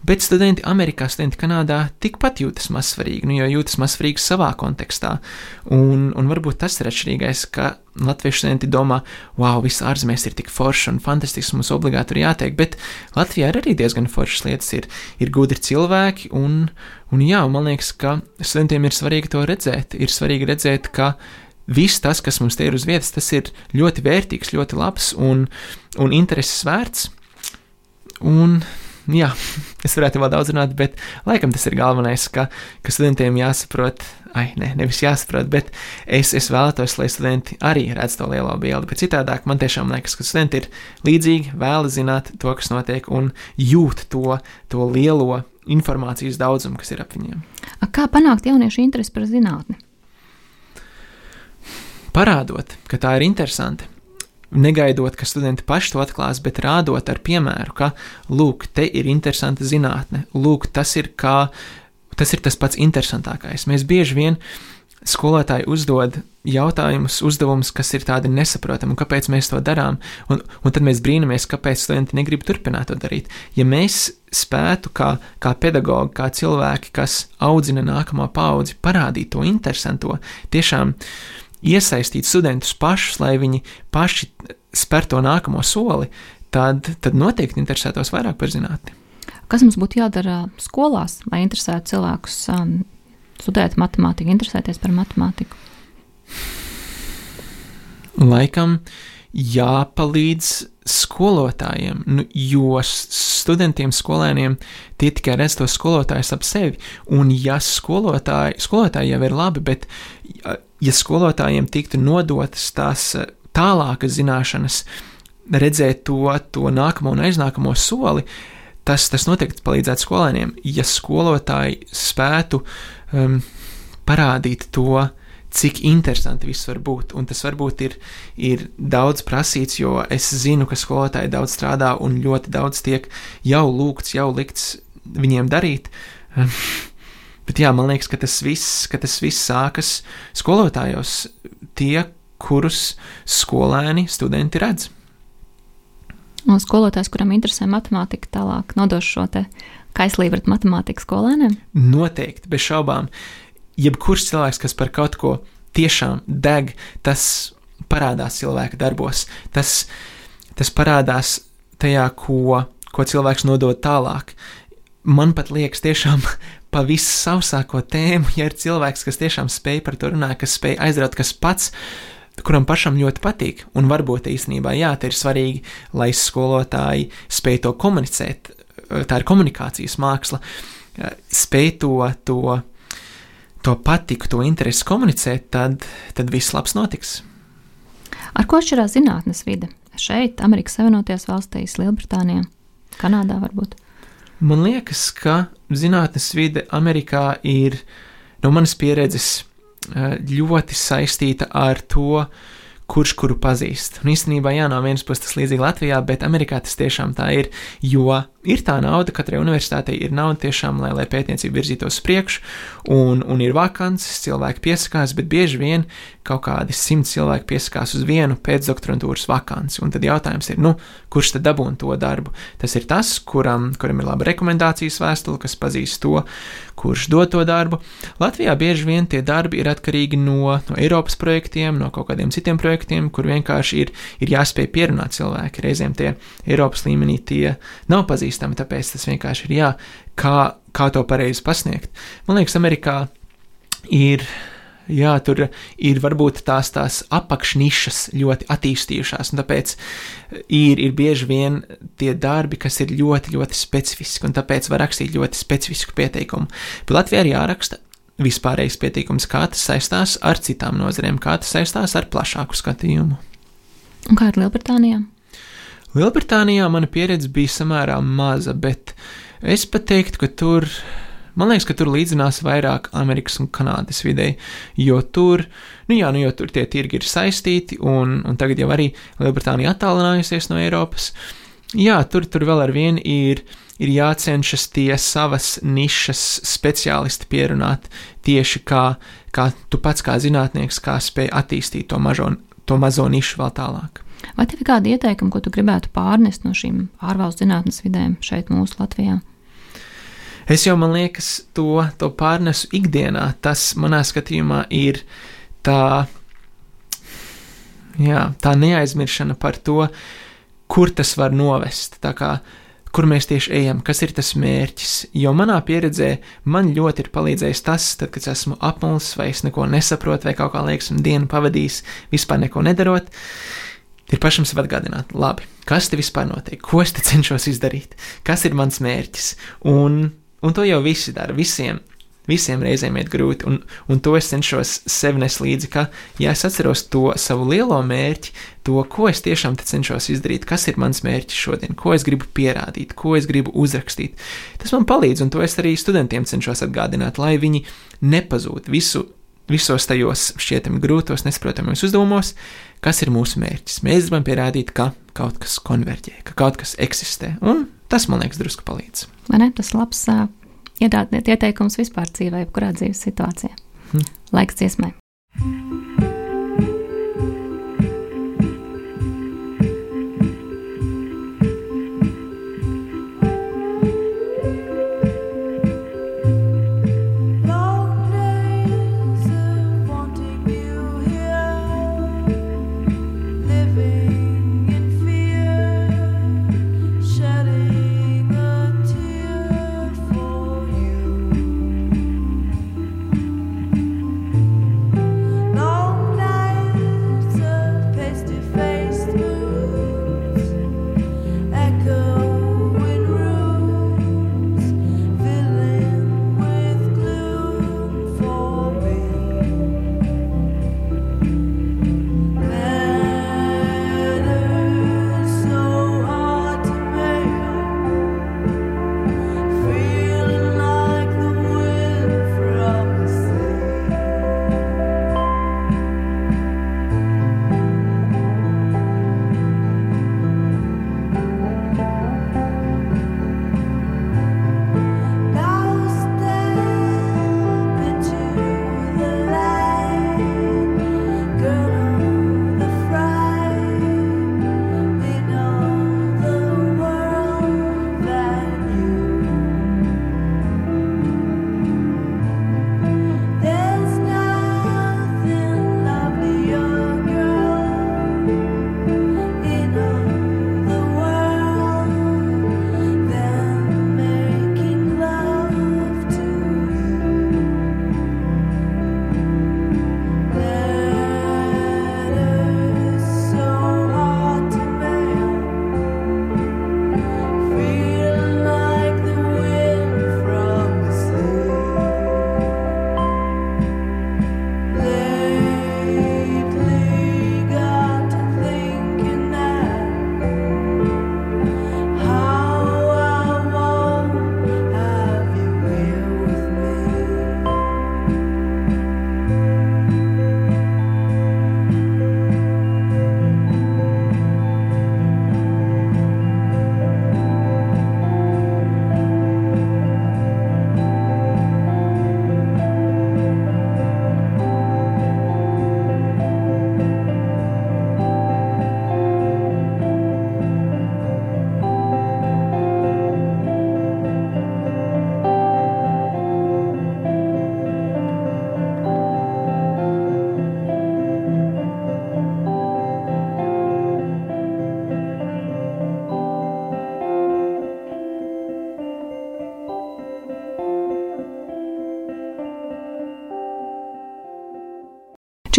Bet studenti Amerikā, studenti Kanādā tikpat jūtas mazsvarīgi, nu, jo jūtas mazsvarīgi savā kontekstā. Un, un varbūt tas ir atšķirīgais, ka latviešu studenti domā, wow, viss ārzemēs ir tik forši un fantastisks, mums obligāti ir jāteikt, bet Latvijā arī diezgan foršas lietas, ir, ir gudri cilvēki, un, un jā, man liekas, ka studentiem ir svarīgi to redzēt. Ir svarīgi redzēt, ka viss tas, kas mums te ir uz vietas, tas ir ļoti vērtīgs, ļoti labs un, un intereses vērts. Un jā, es varētu vēl daudz runāt, bet laikam tas ir galvenais, ka, ka studentiem jāsaprot, ai, ne, nevis jāsaprot, bet es, es vēlētos, lai studenti arī redz to lielo bildi. Bet citādāk man tiešām liekas, ka studenti ir līdzīgi, vēlas zināt to, kas notiek, un jūt to, to lielo informācijas daudzumu, kas ir ap viņiem. Kā panākt jauniešu interesi par zinātni? Parādot, ka tā ir interesanti negaidot, ka studenti paši to atklās, bet rādot ar piemēru, ka, lūk, te ir interesanta zinātne, lūk, tas ir, kā, tas ir tas pats interesantākais. Mēs bieži vien skolotāji uzdod jautājumus, uzdevumus, kas ir tādi nesaprotami, un kāpēc mēs to darām, un, un tad mēs brīnamies, kāpēc studenti negrib turpināt to darīt. Ja mēs spētu, kā, kā pedagogi, kā cilvēki, kas audzina nākamo paudzi, parādīt to interesanto, tiešām iesaistīt studentus pašus, lai viņi paši spēr to nākamo soli, tad, tad noteikti interesētos vairāk par zinātni. Kas mums būtu jādara skolās, lai interesētu cilvēkus um, studēt matemātiku, interesēties par matemātiku? Laikam jāpalīdz skolotājiem, nu, jo studentiem, skolēniem tie tikai redz tos skolotājus ap sevi. Un, ja skolotāji, skolotāji jau ir labi, bet ja skolotājiem tiktu nodotas tās tālākas zināšanas, redzēt to, to nākamo un aiznākamo soli, tas, tas noteikti palīdzētu skolēniem. Ja skolotāji spētu um, parādīt to, cik interesanti viss var būt, un tas varbūt ir, ir daudz prasīts, jo es zinu, ka skolotāji daudz strādā un ļoti daudz tiek jau lūgts, jau likts viņiem darīt. Bet jā, man liekas, ka tas viss, ka tas viss sākas skolotājos, tie, kurus skolēni, studenti redz. Un skolotājs, kuram interesē matemātika, tālāk nodos šo kaislību pret matemātikas skolēniem? Noteikti, bez šaubām. Jebkurš cilvēks, kas par kaut ko tiešām deg, tas parādās cilvēka darbos. Tas, tas parādās tajā, ko, ko cilvēks nodod tālāk. Man pat liekas, tiešām pa visu sausāko tēmu, ja ir cilvēks, kas tiešām spēj par to runāt, kas spēj aizraut, kas pats kuram pašam ļoti patīk. Un varbūt īstenībā, jā, tā ir svarīgi, lai skolotāji spēj to komunicēt. Tā ir komunikācijas māksla, spēj to, to, to patiku, to interesi komunicēt, tad, tad viss labs notiks. Ar ko atšķirās zinātnes vide? Šeit, Amerikas Savienotajās valstīs, Lielbritānijā, Kanādā varbūt. Man liekas, ka zinātnes vide Amerikā ir no manas pieredzes eh, ļoti saistīta ar to, kurš kuru pazīst. Un īstenībā, jā, no vienas puses tas līdzīgi Latvijā, bet Amerikā tas tiešām tā ir, jo ir tā nauda, katrai universitātei ir nauda tiešām, lai, lai pētniecība virzītos uz priekšu, un, un ir vakances, cilvēki piesakās, bet bieži vien kaut kādi simt cilvēki piesakās uz vienu pēcdoktorantūras vakanci. Un tad jautājums ir, nu, kurš tad dabūna to darbu? Tas ir tas, kuram, kuram ir laba rekomendācijas vēstule, kas pazīst to, kurš dod to darbu. Latvijā bieži vien tie darbi ir atkarīgi no, no Eiropas projektiem, no kaut kādiem citiem projektiem, kur vienkārši ir, ir jāspēj pierunāt cilvēki. Reizēm tie Eiropas līmenī tie nav pazīstami, tāpēc tas vienkārši ir jā, kā, kā to pareizi pasniegt. Man liekas, Amerikā ir jā, tur ir varbūt tās tās apakšnišas ļoti attīstījušās, un tāpēc ir, ir bieži vien tie darbi, kas ir ļoti, ļoti specifiski, un tāpēc var rakstīt ļoti specifisku pieteikumu. Bet Latvijā ir jāraksta vispārējais pieteikums, kā tas saistās ar citām nozarēm, kā tas saistās ar plašāku skatījumu. Un kā ir Lielbritānijā? Lielbritānijā mana pieredze bija samērā maza, bet es pat teiktu, ka tur Man liekas, ka tur līdzinās vairāk Amerikas un Kanādas videi, jo tur, nu jā, nu jo tur tie tirgi ir saistīti, un, un tagad jau arī Lielbritānija attālinājusies no Eiropas. Jā, tur, tur vēl ar vienu ir, ir jācenšas tie savas nišas speciālisti pierunāt tieši kā, kā tu pats kā zinātnieks, kā spēj attīstīt to, mažo, to mazo nišu vēl tālāk. Vai tev ir kādi ieteikumi, ko tu gribētu pārnest no šīm ārvalstu zinātnes vidēm šeit mūsu Latvijā? Es jau, man liekas, to, to pārnesu ikdienā. Tas manā skatījumā ir tā, jā, tā neaizmiršana par to, kur tas var novest. Kā, kur mēs tieši ejam, kas ir tas mērķis. Jo manā pieredzē man ļoti ir palīdzējis tas, tad, kad esmu apmuļs vai es neko nesaprotu, vai kaut kā liekas, un dienu pavadījis vispār neko nedarot. Ir pašam sev atgādināt, labi, kas te vispār notiek, ko es te cenšos izdarīt, kas ir mans mērķis. Un Un to jau visi dara. Visiem, visiem reizēm iet grūti, un, un to es cenšos sev nes līdzi, ka, ja es atceros to savu lielo mērķi, to, ko es tiešām cenšos izdarīt, kas ir mans mērķis šodien, ko es gribu pierādīt, ko es gribu uzrakstīt, tas man palīdz, un to es arī studentiem cenšos atgādināt, lai viņi nepazūd visu. Visos tajos šķietami grūtos, nesaprotamajos uzdevumos, kas ir mūsu mērķis. Mēs gribam pierādīt, ka kaut kas konverģē, ka kaut kas eksistē, un Tas man liekas, drusku palīdz. Vai ne? Tas labs uh, ieteikums vispār dzīvē, jebkurā dzīves situācijā. Hmm. Laiks dziesmai.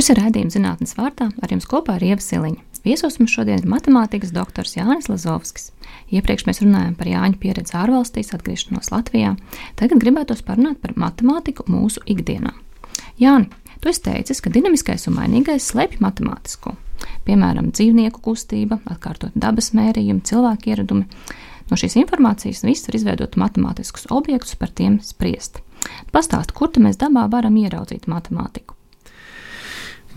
Šis ir raidījums zinātnes vārdā, ar jums kopā ir Ieva Siliņa. Viesos mums šodien ir matemātikas doktors Jānis Lazovskis. Iepriekš mēs runājām par Jāņa pieredzi ārvalstīs, atgriešanos Latvijā. Tagad gribētos parunāt par matemātiku mūsu ikdienā. Jāni, tu esi teicis, ka dinamiskais un mainīgais slēpj matemātisko. Piemēram, dzīvnieku kustība, atkārtot dabas mērījumi, cilvēku ieradumi. No šīs informācijas viss var izveidot matemātiskus objektus, par tiem spriest. Pastāst, kur mēs dabā varam ieraudzīt matemātiku?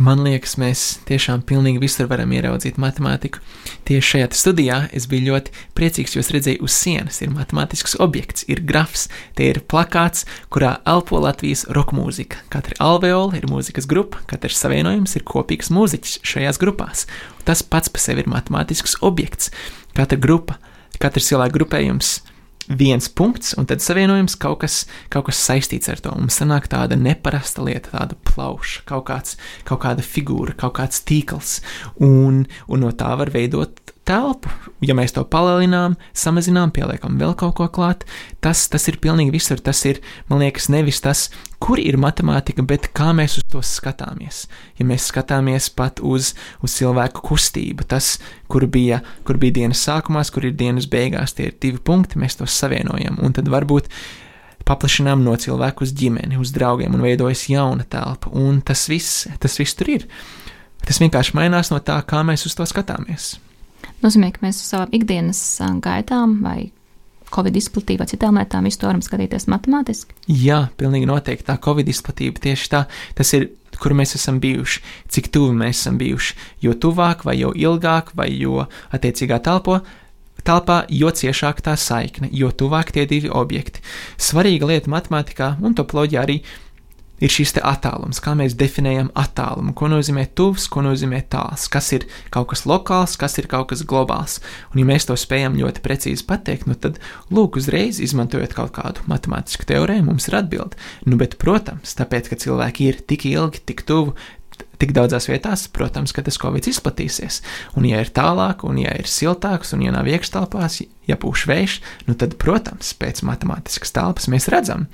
Man liekas, mēs tiešām pilnīgi visur varam ieraudzīt matemātiku. Tieši šajā studijā es biju ļoti priecīgs, jo es redzēju, uz sienas ir matemātisks objekts, ir grafs, tie ir plakāts, kurā elpo Latvijas roka mūzika. Katra alveola ir mūzikas grupa, katrs savienojums ir kopīgs mūziķis šajās grupās. Tas pats par sevi ir matemātisks objekts. Katra grupa, katrs cilvēku grupējums viens punkts, un tad savienojums kaut kas, kaut kas saistīts ar to. Mums sanāk tāda neparasta lieta, tāda plauša, kaut, kāds, kaut kāda figūra, kaut kāds tīkls, un, un no tā var veidot telpu. Ja mēs to palielinām, samazinām, pieliekam vēl kaut ko klāt, tas, tas ir pilnīgi visur. Tas ir, man liekas, nevis tas, kur ir matemātika, bet kā mēs uz to skatāmies. Ja mēs skatāmies pat uz, uz cilvēku kustību, tas, kur bija, kur bija dienas sākumā, kur ir dienas beigās, tie ir divi punkti, mēs tos savienojam. Un tad varbūt paplašinām no cilvēku uz ģimeni, uz draugiem un veidojas jauna telpa. Un tas viss, tas viss tur ir. Tas vienkārši mainās no tā, kā mēs uz to skatāmies nozīmē, ka mēs savām ikdienas gaitām vai Covid izplatība citām lietām visu to varam skatīties matemātiski? Jā, pilnīgi noteikti tā Covid izplatība tieši tā, tas ir kur mēs esam bijuši, cik tuvu mēs esam bijuši. Jo tuvāk, vai jo ilgāk, vai jo attiecīgā telpo, telpā, jo ciešāk tā saikne, jo tuvāk tie divi objekti. Svarīga lieta matemātikā un topoloģijā arī ir šis attālums, kā mēs definējam attālumu, ko nozīmē tuvs, ko nozīmē tāls, kas ir kaut kas lokāls, kas ir kaut kas globāls. Un, ja mēs to spējam ļoti precīzi pateikt, nu tad, lūk, uzreiz izmantojot kaut kādu matemātisku teorēmu, mums ir atbilde. Nu, bet, protams, tāpēc, ka cilvēki ir tik ilgi, tik tuvu, tik daudzās vietās, protams, ka tas covid izplatīsies. Un, ja ir tālāk, un ja ir siltāks, un ja nav iekštelpās, ja pūš vējš, nu tad, protams, pēc matemātiskas telpas mēs redzam,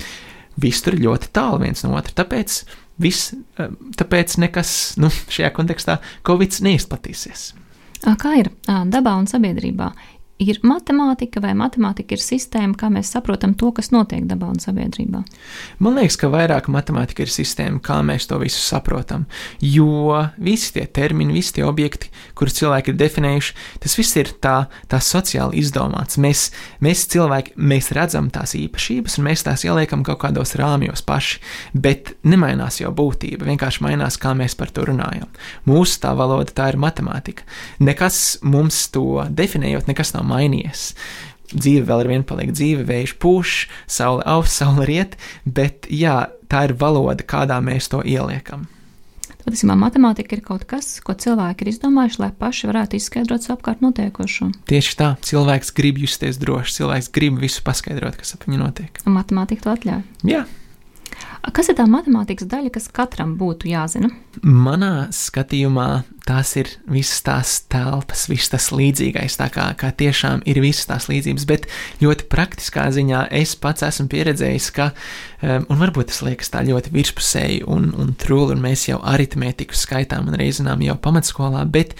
viss tur ļoti tālu viens no otra. Tāpēc, viss, eh, tāpēc nekas nu, šajā kontekstā Covid neizplatīsies. Kā ir dabā un sabiedrībā? Ir matemātika, vai matemātika ir sistēma, kā mēs saprotam to, kas notiek dabā un sabiedrībā? Man liekas, ka vairāk matemātika ir sistēma, kā mēs to visu saprotam. Jo visi tie termini, visi tie objekti, kurus cilvēki ir definējuši, tas viss ir tā, tā sociāli izdomāts. Mēs, mēs cilvēki, mēs redzam tās īpašības, un mēs tās ieliekam kaut kādos rāmjos paši, bet nemainās jau būtība, vienkārši mainās, kā mēs par to runājam. Mūsu tā valoda, tā ir matemātika. Nekas mums to definējot, nekas nav mainījies. Dzīve vēl ar vienu paliek dzīve, vējš pūš, saule augsts, saule riet, bet jā, tā ir valoda, kādā mēs to ieliekam. Patiesībā matemātika ir kaut kas, ko cilvēki ir izdomājuši, lai paši varētu izskaidrot savu apkārt notiekošo. Tieši tā, cilvēks grib justies droši, cilvēks grib visu paskaidrot, kas ap viņu notiek. Un matemātika to atļauj. Jā. Kas ir tā matemātikas daļa, kas katram būtu jāzina? Manā skatījumā tās ir visas tās telpas, viss tas līdzīgais, tā kā, kā tiešām ir visas tās līdzības, bet ļoti praktiskā ziņā es pats esmu pieredzējis, ka, um, un varbūt tas liekas tā ļoti virspusēji un, un trūli, un mēs jau aritmētiku skaitām un reizinām jau pamatskolā, bet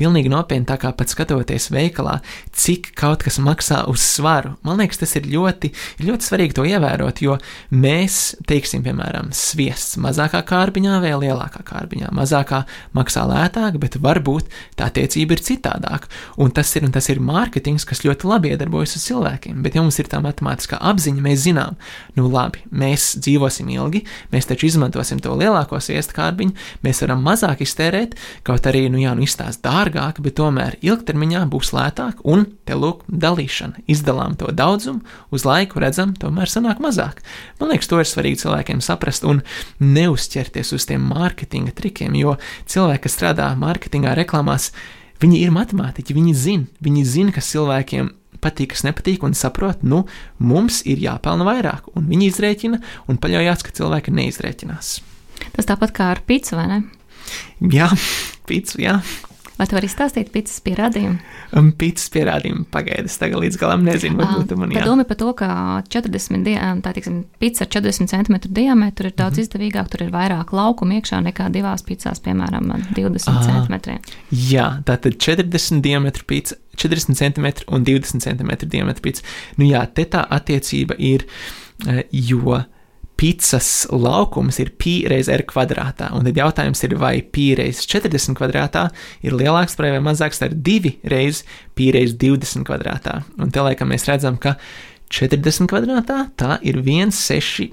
pilnīgi nopietni tā kā pat skatoties veikalā, cik kaut kas maksā uz svaru. Man liekas, tas ir ļoti, ļoti svarīgi to ievērot, jo mēs, teiksim, piemēram, sviests mazākā kārbiņā vai lielākā kārbiņā, mazākā maksā lētāk, bet varbūt tā attiecība ir citādāka. Un tas ir, un tas ir mārketings, kas ļoti labi iedarbojas uz cilvēkiem. Bet, ja mums ir tā matemātiskā apziņa, mēs zinām, nu labi, mēs dzīvosim ilgi, mēs taču izmantosim to lielāko sviestu kārbiņu, mēs varam mazāk iztērēt, kaut arī, nu jā, nu izstāst dārgāk, bet tomēr ilgtermiņā būs lētāk, un te lūk, dalīšana. Izdalām to daudzumu, uz laiku redzam, tomēr sanāk mazāk. Man liekas, to ir svarīgi cilvēkiem saprast un neuzķerties uz tiem mārketinga trikiem, jo cilvēki, kas strādā mārketingā, reklāmās, viņi ir matemātiķi, viņi zina, viņi zina, kas cilvēkiem patīk, kas nepatīk, un saprot, nu, mums ir jāpelna vairāk, un viņi izrēķina un paļaujas, ka cilvēki neizrēķinās. Tas tāpat kā ar pīci, vai ne? Jā, pīci, jā. Vai tu vari izstāstīt pīcis pierādījumu? Um, pīcis pierādījumu pagaidās, tagad līdz galam nezinu, varbūt tu man jā. Doma par to, ka 40 dienu, tā tiksim, pīcis ar 40 cm diametru ir daudz mm -hmm. izdevīgāk, tur ir vairāk laukumu iekšā nekā divās pīcās, piemēram, 20 ah, cm. Jā, tātad 40 diametru pīcis. 40 cm un 20 cm diametra pīcis. Nu jā, te tā attiecība ir, eh, jo pīcis laukums ir pi reiz r kvadrātā. Un tad jautājums ir, vai pi reiz 40 kvadrātā ir lielāks vai mazāks ar 2 reiz pi reiz 20 kvadrātā. Un te laikam mēs redzam, ka 40 kvadrātā tā ir 1600,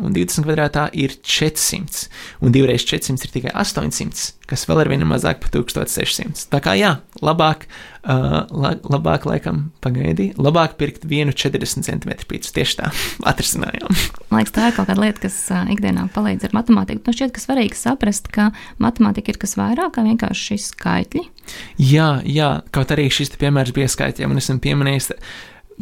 un 20 kvadrātā ir 400, un 2 reizes 400 ir tikai 800, kas vēl ar vienu mazāk par 1600. Tā kā jā, labāk, uh, la, labāk laikam pagaidi, labāk pirkt vienu 40 cm pīci. Tieši tā, atrisinājām. Man liekas, tā ir kaut kāda lieta, kas uh, ikdienā palīdz ar matemātiku. Man nu, šķiet, ka svarīgi saprast, ka matemātika ir kas vairāk kā vienkārši šis skaitļi. Jā, jā, kaut arī šis piemērs bija skaitļiem, un esmu pieminējis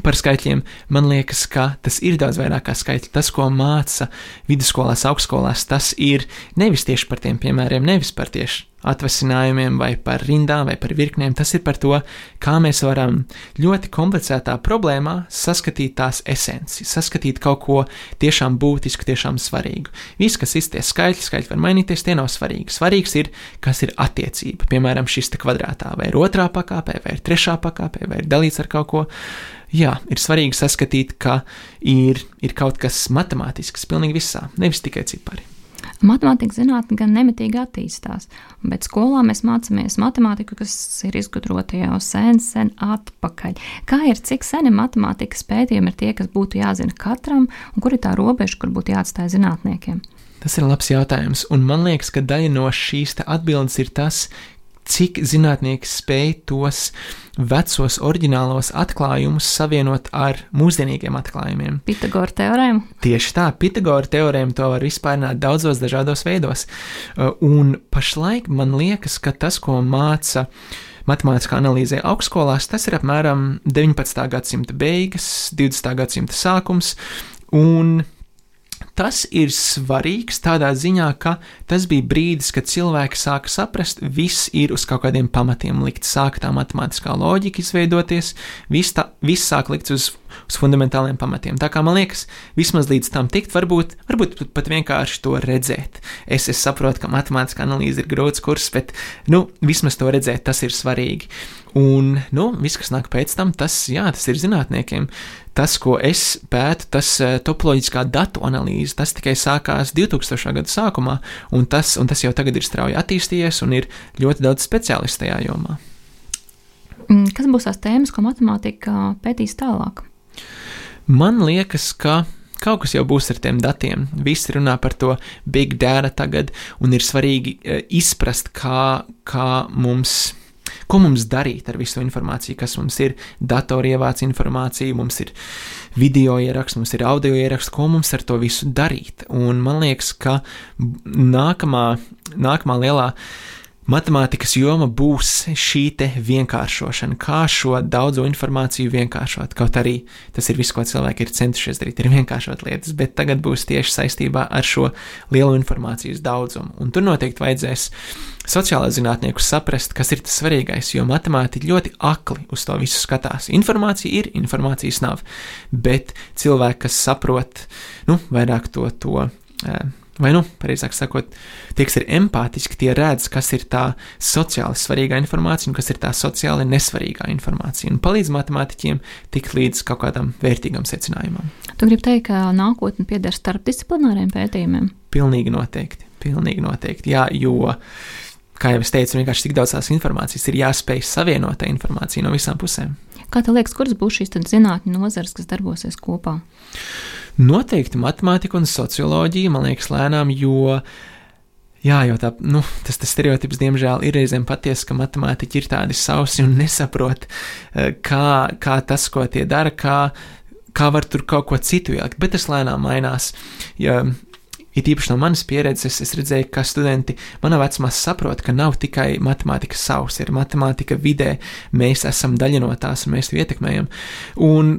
par skaitļiem, man liekas, ka tas ir daudz vairāk kā skaitļi. Tas, ko māca vidusskolās, augstskolās, tas ir nevis tieši par tiem piemēriem, nevis par tieši atvasinājumiem, vai par rindām, vai par virknēm. Tas ir par to, kā mēs varam ļoti komplicētā problēmā saskatīt tās esenci, saskatīt kaut ko tiešām būtisku, tiešām svarīgu. Viss, kas ir tie skaitļi, skaitļi var mainīties, tie nav svarīgi. Svarīgs ir, kas ir attiecība. Piemēram, šis te kvadrātā, vai ir otrā pakāpē, vai ir trešā pakāpē, vai ir dalīts ar kaut ko jā, ir svarīgi saskatīt, ka ir, ir kaut kas matemātisks pilnīgi visā, nevis tikai cipari. Matemātikas zinātne gan nemitīgi attīstās, bet skolā mēs mācāmies matemātiku, kas ir izgudrota jau sen, sen atpakaļ. Kā ir, cik seni matemātikas pētījumi ir tie, kas būtu jāzina katram, un kur ir tā robeža, kur būtu jāatstāj zinātniekiem? Tas ir labs jautājums, un man liekas, ka daļa no šīs atbildes ir tas, cik zinātnieki spēj tos vecos oriģinālos atklājumus savienot ar mūsdienīgiem atklājumiem. Pitagora teorēma. Tieši tā, Pitagora teorēma to var izpārināt daudzos dažādos veidos. Uh, un pašlaik man liekas, ka tas, ko māca matemātiskā analīzē augstskolās, tas ir apmēram 19. gadsimta beigas, 20. gadsimta sākums. Un Tas ir svarīgs tādā ziņā, ka tas bija brīdis, kad cilvēki sāka saprast, viss ir uz kaut kādiem pamatiem likt, sāk tā matemātiskā loģika izveidoties, viss, tā, viss sāk likt uz, uz fundamentāliem pamatiem. Tā kā man liekas, vismaz līdz tam tikt, varbūt, varbūt pat vienkārši to redzēt. Es, es saprotu, ka matemātiskā analīze ir grūts kurs, bet nu, vismaz to redzēt, tas ir svarīgi. Un nu, viss, kas nāk pēc tam, tas, jā, tas ir zinātniekiem. Tas, ko es pētu, tas uh, topoloģiskā datu analīze, tas tikai sākās 2000. gada sākumā, un tas, un tas jau tagad ir strauji attīstījies, un ir ļoti daudz speciālistu tajā jomā. Mm, kas būs tās tēmas, ko matemātika pētīs tālāk? Man liekas, ka kaut kas jau būs ar tiem datiem. Visi runā par to big data tagad, un ir svarīgi uh, izprast, kā, kā mums Ko mums darīt ar visu informāciju, kas mums ir? Datori ievāc informāciju, mums ir video ieraksts, mums ir audio ieraksts, ko mums ar to visu darīt. Un man liekas, ka nākamā, nākamā lielā Matemātikas joma būs šī vienkāršošana, kā šo daudzo informāciju vienkāršot. Kaut arī tas ir viss, ko cilvēki ir centušies darīt, ir vienkāršot lietas, bet tagad būs tieši saistībā ar šo lielo informācijas daudzumu. Un tur noteikti vajadzēs sociālā zinātnieku saprast, kas ir tas svarīgais, jo matemātiķi ļoti akli uz to visu skatās. Informācija ir, informācijas nav, bet cilvēki, kas saprot, nu, vairāk to, to vai, nu, pareizāk sakot, tie, kas ir empātiski, tie redz, kas ir tā sociāli svarīgā informācija un kas ir tā sociāli nesvarīgā informācija, un palīdz matemātiķiem tikt līdz kaut kādam vērtīgam secinājumam. Tu gribi teikt, ka nākotne pieder starpdisciplināriem pētījumiem? Pilnīgi noteikti, pilnīgi noteikti, jā, jo, kā jau es teicu, vienkārši tik daudz tās informācijas ir jāspēj savienot tā informācija no visām pusēm. Kā tev liekas, kuras būs šīs zinātņu nozares, kas darbosies kopā? Noteikti matemātika un socioloģija, man liekas, lēnām, jo Jā, jo tā, nu, tas, tas stereotips, diemžēl, ir reizēm patiesa, ka matemātiķi ir tādi sausi un nesaprot, eh, kā, kā tas, ko tie dara, kā, kā var tur kaut ko citu ielikt. Bet tas lēnām mainās. Ja, It īpaši no manas pieredzes, es redzēju, ka studenti manā vecumā saprot, ka nav tikai matemātika savs, ir matemātika vidē, mēs esam daļa no tās un mēs to ietekmējam. Un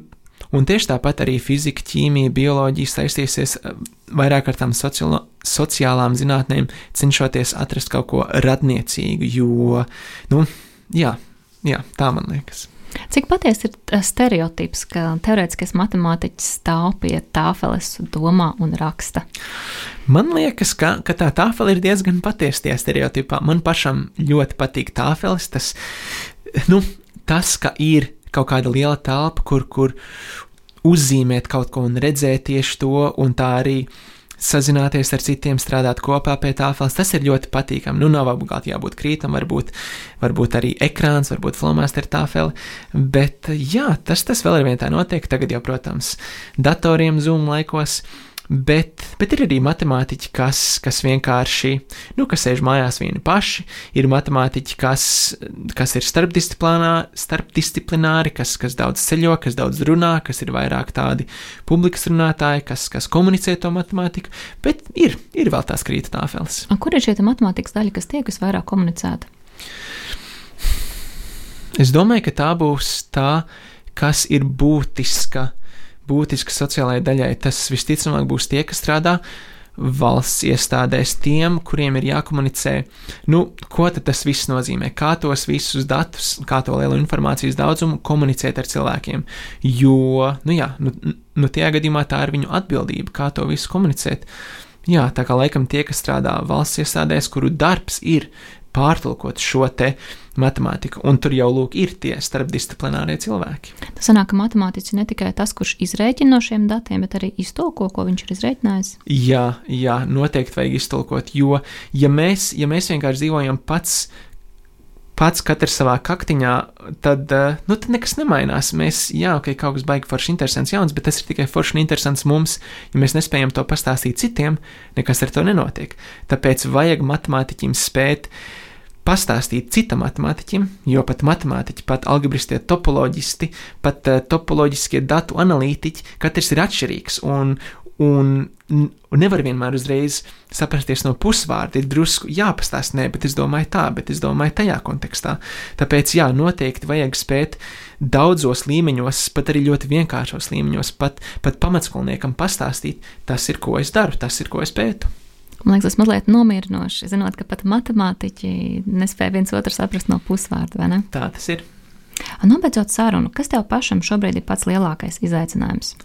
Un tieši tāpat arī fizika, ķīmija, bioloģija saistīsies eh, vairāk ar tām sociālo, sociālām zinātnēm, cenšoties atrast kaut ko radniecīgu, jo, nu, jā, jā tā man liekas. Cik patiesi ir eh, stereotips, ka teorētiskais matemātiķis stāv pie tāfeles, domā un raksta? Man liekas, ka, ka tā tāfele ir diezgan patiesa tajā stereotipā. Man pašam ļoti patīk tāfeles. Tas, nu, tas ka ir kaut kāda liela telpa, kur, kur uzzīmēt kaut ko un redzēt tieši to, un tā arī sazināties ar citiem, strādāt kopā pie tāfeles. Tas ir ļoti patīkami. Nu, nav obligāti jābūt krītam, varbūt, varbūt arī ekrāns, varbūt flomāster tāfeli. Bet jā, tas, tas vēl ir vien tā notiek. Tagad jau, protams, datoriem Zoom laikos. Bet, bet ir arī matemātiķi, kas, kas vienkārši, nu, kas sēž mājās vieni paši, ir matemātiķi, kas, kas ir starpdisciplināri, kas, kas daudz ceļo, kas daudz runā, kas ir vairāk tādi publikas runātāji, kas, kas komunicē to matemātiku, bet ir, ir vēl tās krīta tāfeles. Kur ir šī matemātikas daļa, kas tiek visvairāk komunicēta? Es domāju, ka tā būs tā, kas ir būtiska būtiski sociālajai daļai. Tas visticamāk būs tie, kas strādā valsts iestādēs, tiem, kuriem ir jākomunicē, nu, ko tas viss nozīmē, kā tos visus datus, kā to lielu informācijas daudzumu komunicēt ar cilvēkiem. Jo, nu jā, nu, nu tajā gadījumā tā ir viņu atbildība, kā to visu komunicēt. Jā, tā kā laikam tie, kas strādā valsts iestādēs, kuru darbs ir pārtulkot šo te matemātiku, un tur jau lūk ir tie starpdisciplinārie cilvēki. Tas sanāk, ka matemātiķis ir ne tikai tas, kurš izrēķina no šiem datiem, bet arī iztulko, ko viņš ir izrēķinājis. Jā, jā, noteikti vajag iztulkot, jo ja mēs, ja mēs vienkārši dzīvojam pats pats katrs savā kaktiņā, tad, eh, nu, tad nekas nemainās. Mēs, jā, ok, kaut kas baigi forši interesants jauns, bet tas ir tikai forši un interesants mums. Ja mēs nespējam to pastāstīt citiem, nekas ar to nenotiek. Tāpēc vajag matemātiķim spēt pastāstīt citam matemātiķim, jo pat matemātiķi, pat algebristie topoloģisti, pat uh, topoloģiskie datu analītiķi, katrs ir atšķirīgs. Un, Un, un nevar vienmēr uzreiz saprasties no pusvārda. Ir drusku jāpastāsta, nē, bet es domāju tā, bet es domāju tajā kontekstā. Tāpēc, jā, noteikti vajag spēt daudzos līmeņos, pat arī ļoti vienkāršos līmeņos, pat, pat pamatskolniekam pastāstīt, tas ir, ko es daru, tas ir, ko es pētu. Man liekas, tas mazliet nomierinoši, zinot, ka pat matemātiķi nespēja viens otru saprast no pusvārda, vai ne? Tā tas ir. Nobeidzot sarunu, kas tev pašam šobrīd ir pats lielākais izaicinājums?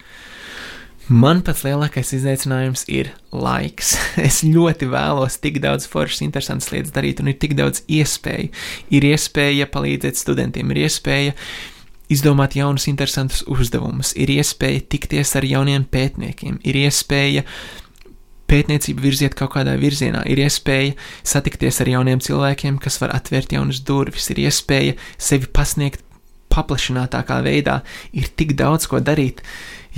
Man pats lielākais izaicinājums ir laiks. Es ļoti vēlos tik daudz foršas, interesantas lietas darīt, un ir tik daudz iespēju. Ir iespēja palīdzēt studentiem, ir iespēja izdomāt jaunus, interesantus uzdevumus, ir iespēja tikties ar jauniem pētniekiem, ir iespēja pētniecību virziet kaut kādā virzienā, ir iespēja satikties ar jauniem cilvēkiem, kas var atvērt jaunas durvis, ir iespēja sevi pasniegt paplašinātākā veidā, ir tik daudz ko darīt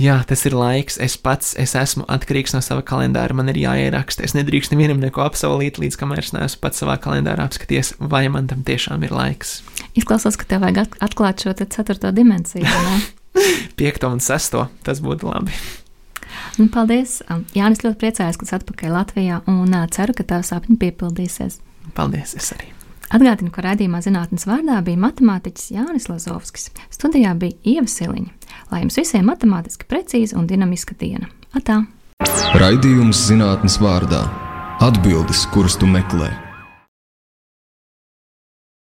jā, tas ir laiks, es pats es esmu atkarīgs no sava kalendāra, man ir jāieraksta. Es nedrīkstu nevienam neko apsolīt, līdz kamēr es neesmu pats savā kalendārā apskaties, vai man tam tiešām ir laiks. Izklausās, ka tev vajag atklāt šo ceturto dimensiju. Piekto un sesto, tas būtu labi. Nu, paldies! Jānis ļoti priecājās, ka esi atpakaļ Latvijā un ceru, ka tavs sapņi piepildīsies. Paldies! Es arī! Atgādinu, ka raidījumā zinātnes vārdā bija matemātiķis Jānis Lazovskis. Studijā bija Ieva Siliņa. Lai jums visiem matemātiski precīza un dinamiska diena. Atā! Raidījums zinātnes vārdā - atbildes, kuras tu meklē.